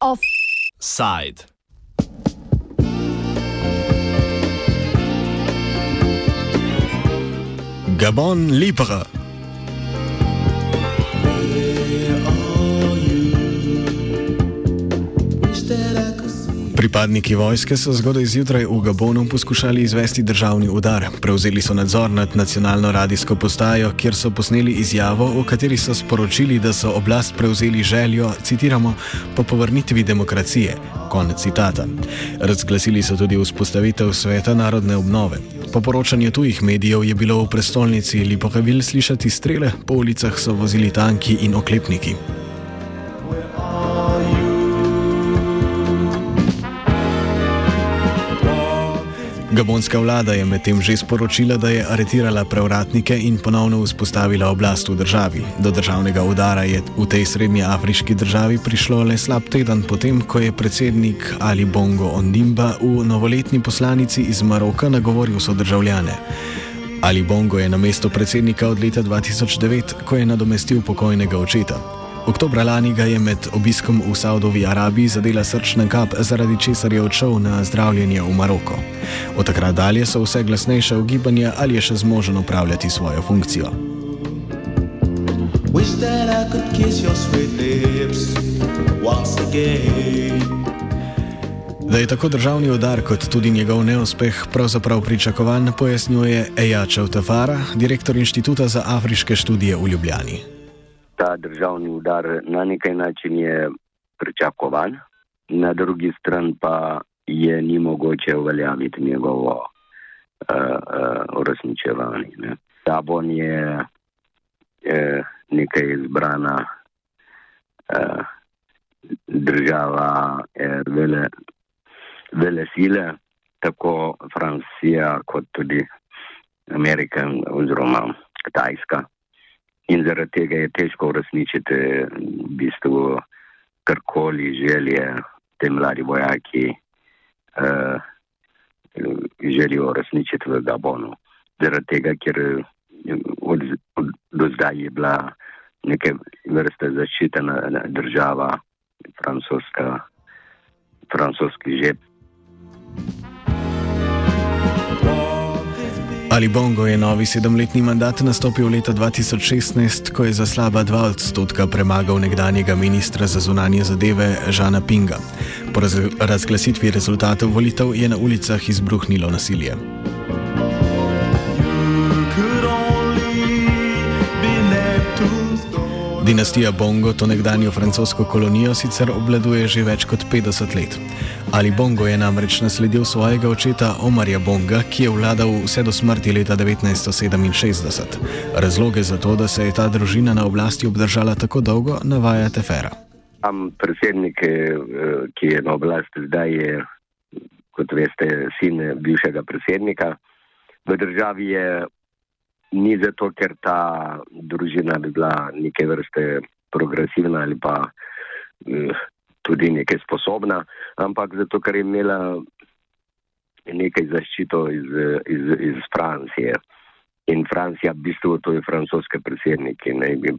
Offside. Gabon Libre. Pripadniki vojske so zgodaj zjutraj v Gabonu poskušali izvesti državni udar. Prevzeli so nadzor nad nacionalno radijsko postajo, kjer so posneli izjavo, v kateri so sporočili, da so oblast prevzeli željo, citiramo, po povrnitvi demokracije. Konec citata. Razglasili so tudi vzpostavitev sveta narodne obnove. Po poročanju tujih medijev je bilo v prestolnici Lipohavil slišati strele, po ulicah so vozili tanki in oklepniki. Gabonska vlada je medtem že sporočila, da je aretirala prevratnike in ponovno vzpostavila oblast v državi. Do državnega udara je v tej srednji afriški državi prišlo le slab teden potem, ko je predsednik Ali Bongo Ondimba v novoletni poslanici iz Maroka nagovoril so državljane. Ali Bongo je na mesto predsednika od leta 2009, ko je nadomestil pokojnega očeta. Oktobra lani ga je med obiskom v Saudovi Arabiji zadela srčna kap, zaradi česar je odšel na zdravljenje v Maroko. Od takrat dalje so vse glasnejše ugibanja, ali je še zmožen upravljati svojo funkcijo. Da je tako državni udar kot tudi njegov neuspeh pravzaprav pričakovan, pojasnjuje Ejačev Tafara, direktor Inštituta za afriške študije v Ljubljani ta državni udar na nekaj način je pričakovan, na drugi stran pa je ni mogoče uveljaviti njegovo uh, uh, uresničevanje. Ne. Tabon je uh, nekaj izbrana uh, država uh, vele, vele sile, tako Francija kot tudi Amerika oziroma Kitajska in zaradi tega je težko uresničiti v bistvu karkoli želje te mladi vojaki uh, želijo uresničiti v Gabonu. Zaradi tega, ker od, od, do zdaj je bila neke vrste zaščitena država, francoska, francoski žep. Ali Bongo je novi sedemletni mandat nastopil leta 2016, ko je za slaba dva odstotka premagal nekdanjega ministra za zunanje zadeve Žana Pinga. Po razglasitvi rezultatov volitev je na ulicah izbruhnilo nasilje. Dinastija Bongo to nekdanjo francosko kolonijo sicer obvladuje že več kot 50 let. Ali Bongo je namreč nasledil svojega očeta Omarja Bonga, ki je vladal vse do smrti leta 1967. Razloge za to, da se je ta družina na oblasti obdržala tako dolgo, navaja Tefera. Sam predsednik, eh, ki je na oblasti zdaj, je, kot veste, sin bivšega predsednika. V državi je ni zato, ker ta družina bi bila neke vrste progresivna ali pa eh, tudi nekaj sposobna, ampak zato, ker je imela nekaj zaščito iz, iz, iz Francije. In Francija, v bistvu, to je francoski predsednik.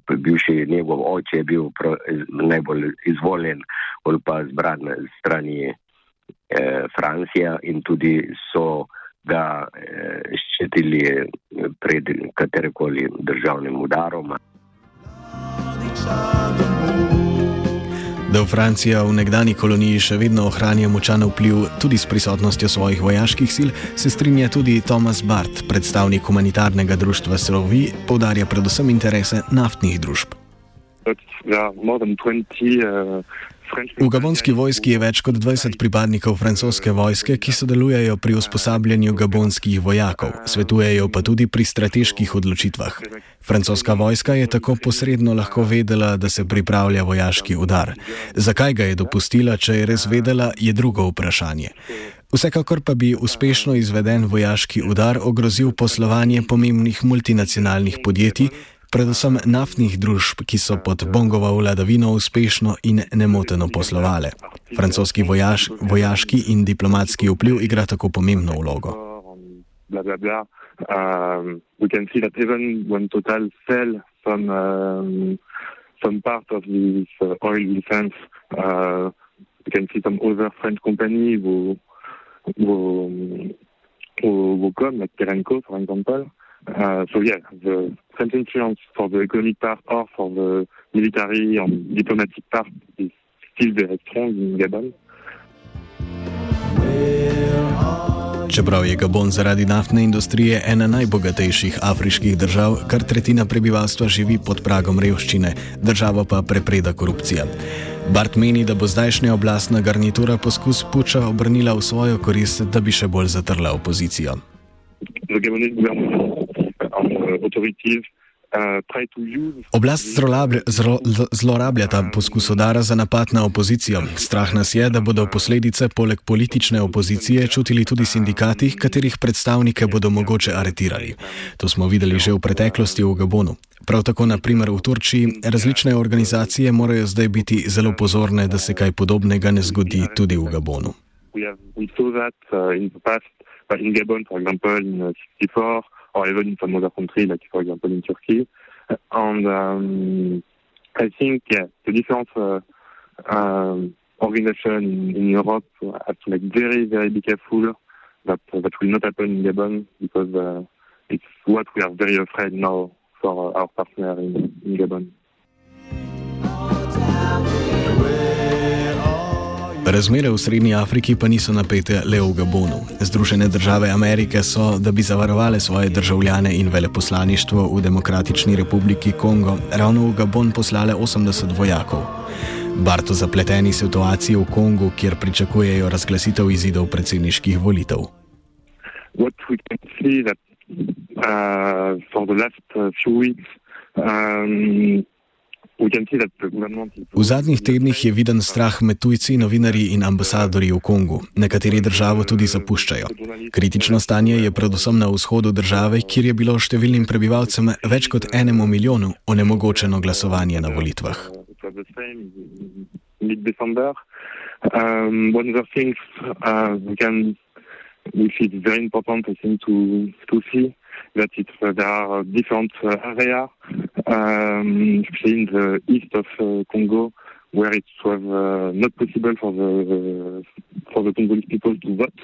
Bivši njegov oče je bil pro, najbolj izvoljen ali pa zbran strani eh, Francije in tudi so ga eh, ščitili pred katerekoli državnim udarom. Da v Francija v nekdani koloniji še vedno ohranja močan vpliv tudi s prisotnostjo svojih vojaških sil, se strinja tudi Thomas Bart, predstavnik humanitarnega društva Slovi, poudarja predvsem interese naftnih družb. Ja, V gabonski vojski je več kot 20 pripadnikov francoske vojske, ki sodelujejo pri usposabljanju gabonskih vojakov, svetujejo pa tudi pri strateških odločitvah. Francoska vojska je tako posredno lahko vedela, da se pripravlja vojaški udar. Zakaj ga je dopustila, če je res vedela, je drugo vprašanje. Vsekakor pa bi uspešno izveden vojaški udar ogrozil poslovanje pomembnih multinacionalnih podjetij, predvsem naftnih družb, ki so pod Bongovo vladavino uspešno in nemoteno poslovale. Francoski vojaš, vojaški in diplomatski vpliv igra tako pomembno vlogo. blah blah blah. Um, we can see that even when Total sell some um, some part of this uh, oil defense, uh, we can see some other French companies who who, who, who come, like Perenco, for example. Uh, so yeah, the French influence for the economic part or for the military and diplomatic part is still very strong in Gabon. Čeprav je Gabon zaradi naftne industrije ena najbogatejših afriških držav, kar tretjina prebivalstva živi pod pragom revščine, država pa prepreda korupcija. Bart meni, da bo zdajšnja oblastna garnitura poskus puča obrnila v svojo korist, da bi še bolj zatrla opozicijo. Oblast zlorablja ta poskus udara za napad na opozicijo. Strah nas je, da bodo posledice poleg politične opozicije čutili tudi sindikati, katerih predstavnike bodo mogoče aretirali. To smo videli že v preteklosti v Gabonu. Prav tako, naprimer v Turčiji, različne organizacije morajo zdaj biti zelo pozorne, da se kaj podobnega ne zgodi tudi v Gabonu. or even in some other countries, like for example in Turkey. And um, I think, the different uh, um, organization in, Europe have to like very, very be careful that uh, that will not happen in Gabon because uh, it's what we are very afraid now for our partner in, in Gabon. Razmere v Srednji Afriki pa niso napete le v Gabonu. Združene države Amerike so, da bi zavarovali svoje državljane in veleposlaništvo v Demokratični republiki Kongo, ravno v Gabon poslale 80 vojakov. Barto zapleteni situaciji v Kongu, kjer pričakujejo razglasitev izidov predsedniških volitev. Uh, for the last uh, few weeks, um, V zadnjih tednih je viden strah med tujci, novinarji in ambasadorji v Kongu. Nekateri državo tudi zapuščajo. Kritično stanje je predvsem na vzhodu države, kjer je bilo številnim prebivalcem več kot enemu milijonu onemogočeno glasovanje na volitvah. Um, one of the things uh, we can, which is very important, I think, to, to see it's, uh, there are different uh, areas, um, in the east of uh, Congo, where it was uh, not possible for the for the Congolese people to vote.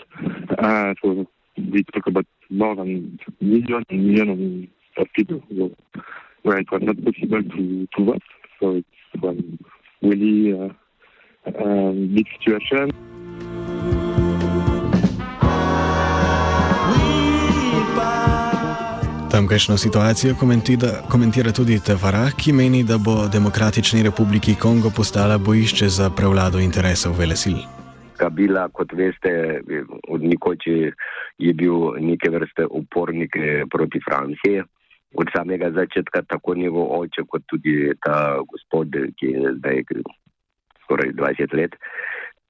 Uh, so we talk about more than millions and millions of people where it was not possible to, to vote. So it's a really uh, um, big situation. Tamkajšnjo situacijo komentira, komentira tudi Tevara, ki meni, da bo Demokratični republiki Kongo postala bojišče za prevlado interesov velesil. Kabila, kot veste, od nikoči je bil neke vrste upornik eh, proti Franciji. Od samega začetka tako njegov oče, kot tudi ta gospod, ki je zdaj skoraj 20 let.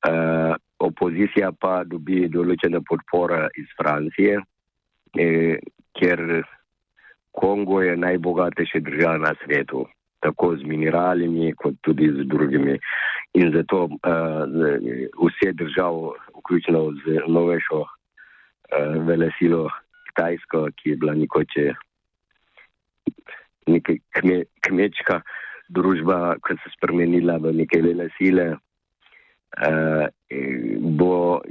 Uh, opozicija pa dobi določene podpore iz Francije, eh, ker Kongo je najbogatejša država na svetu, tako z mineralimi, kot tudi z drugimi. In zato uh, vse države, vključno z novejšo uh, velesilo Kitajsko, ki je bila nekoče neka kme, kmečka družba, ki se je spremenila v neke velesile, uh, bo,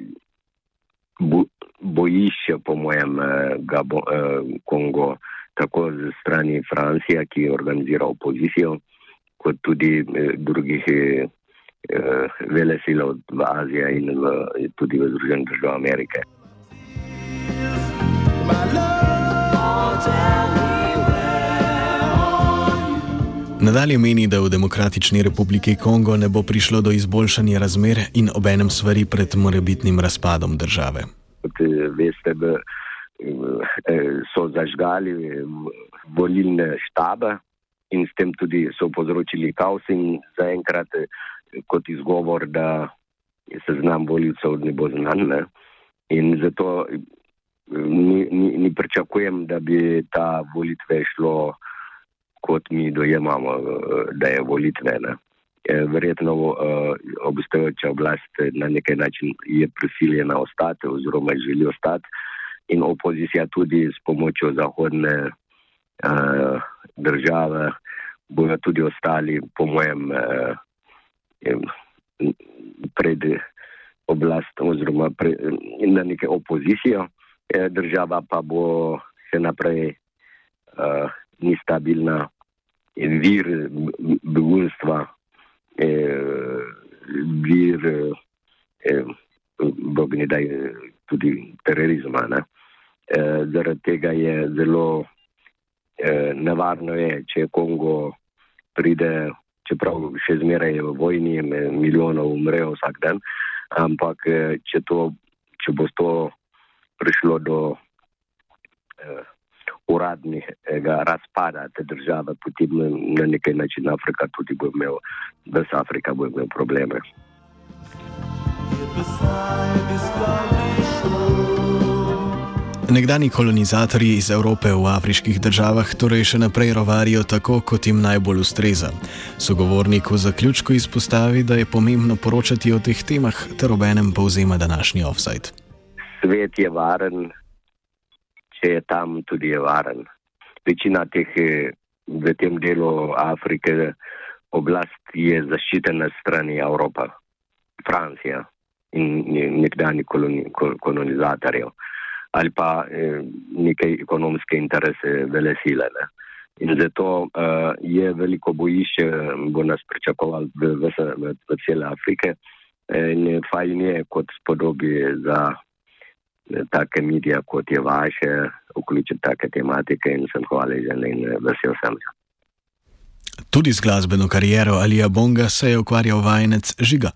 bo bojišče, po mojem, uh, Gabo, uh, Kongo tako z strani Francije, ki organizira opozicijo, kot tudi eh, drugih eh, eh velesilov v Aziji in v, tudi v Združenih državah Amerike. Nadalje meni, da v Demokratični republiki Kongo ne bo prišlo do izboljšanja razmer in obenem stvari pred morebitnim razpadom države. Kot veste, Eh, so zažgali volilne štabe in s tem tudi so povzročili kaos in zaenkrat eh, kot izgovor, da se znam volilcev ne bo znan. Ne? In zato eh, ni, ni, ni pričakujem, da bi ta volitve šlo, kot mi dojemamo, da je volitve. Ne? Verjetno obstajajoča oblast na neki način je prisiljena ostati oziroma želi ostati in opozicija tudi s pomočjo zahodne uh, države, bojo tudi ostali, po mojem, uh, pred oblast oziroma pre, na neke opozicijo. Država pa bo še naprej uh, ni stabilna in vir begunstva, eh, vir, eh, bog ne da je tudi terorizma. Ne? Eh, zaradi tega je zelo eh, nevarno, je, če Kongo pride, čeprav še zmeraj je v vojni, milijonov umrejo vsak dan, ampak eh, če, to, če bo to prišlo do eh, uradnega razpada te države, potem na neki način Afrika tudi bo imel, brez Afrika bo imel probleme. Nekdani kolonizatorji iz Evrope v afriških državah torej še naprej rovarijo tako, kot jim najbolj ustreza. Sogovornik v zaključku izpostavi, da je pomembno poročati o teh temah, ter obenem povzema današnji offside. Svet je varen, če je tam tudi je varen. Večina teh v tem delu Afrike oblast je zaščitena strani Evropa, Francija in nekdani koloni, kolonizatorjev ali pa eh, neke ekonomske interese vele sile. Ne. In zato uh, je veliko bojišče, bo nas pričakovalo v, v, v, v cele Afrike. In fajn je kot spodobi za take medije, kot je vaše, vključiti take tematike in sem hvaležen in vesel sem. Tudi z glasbeno kariero Alija Bonga se je ukvarjal vajenec Žiga.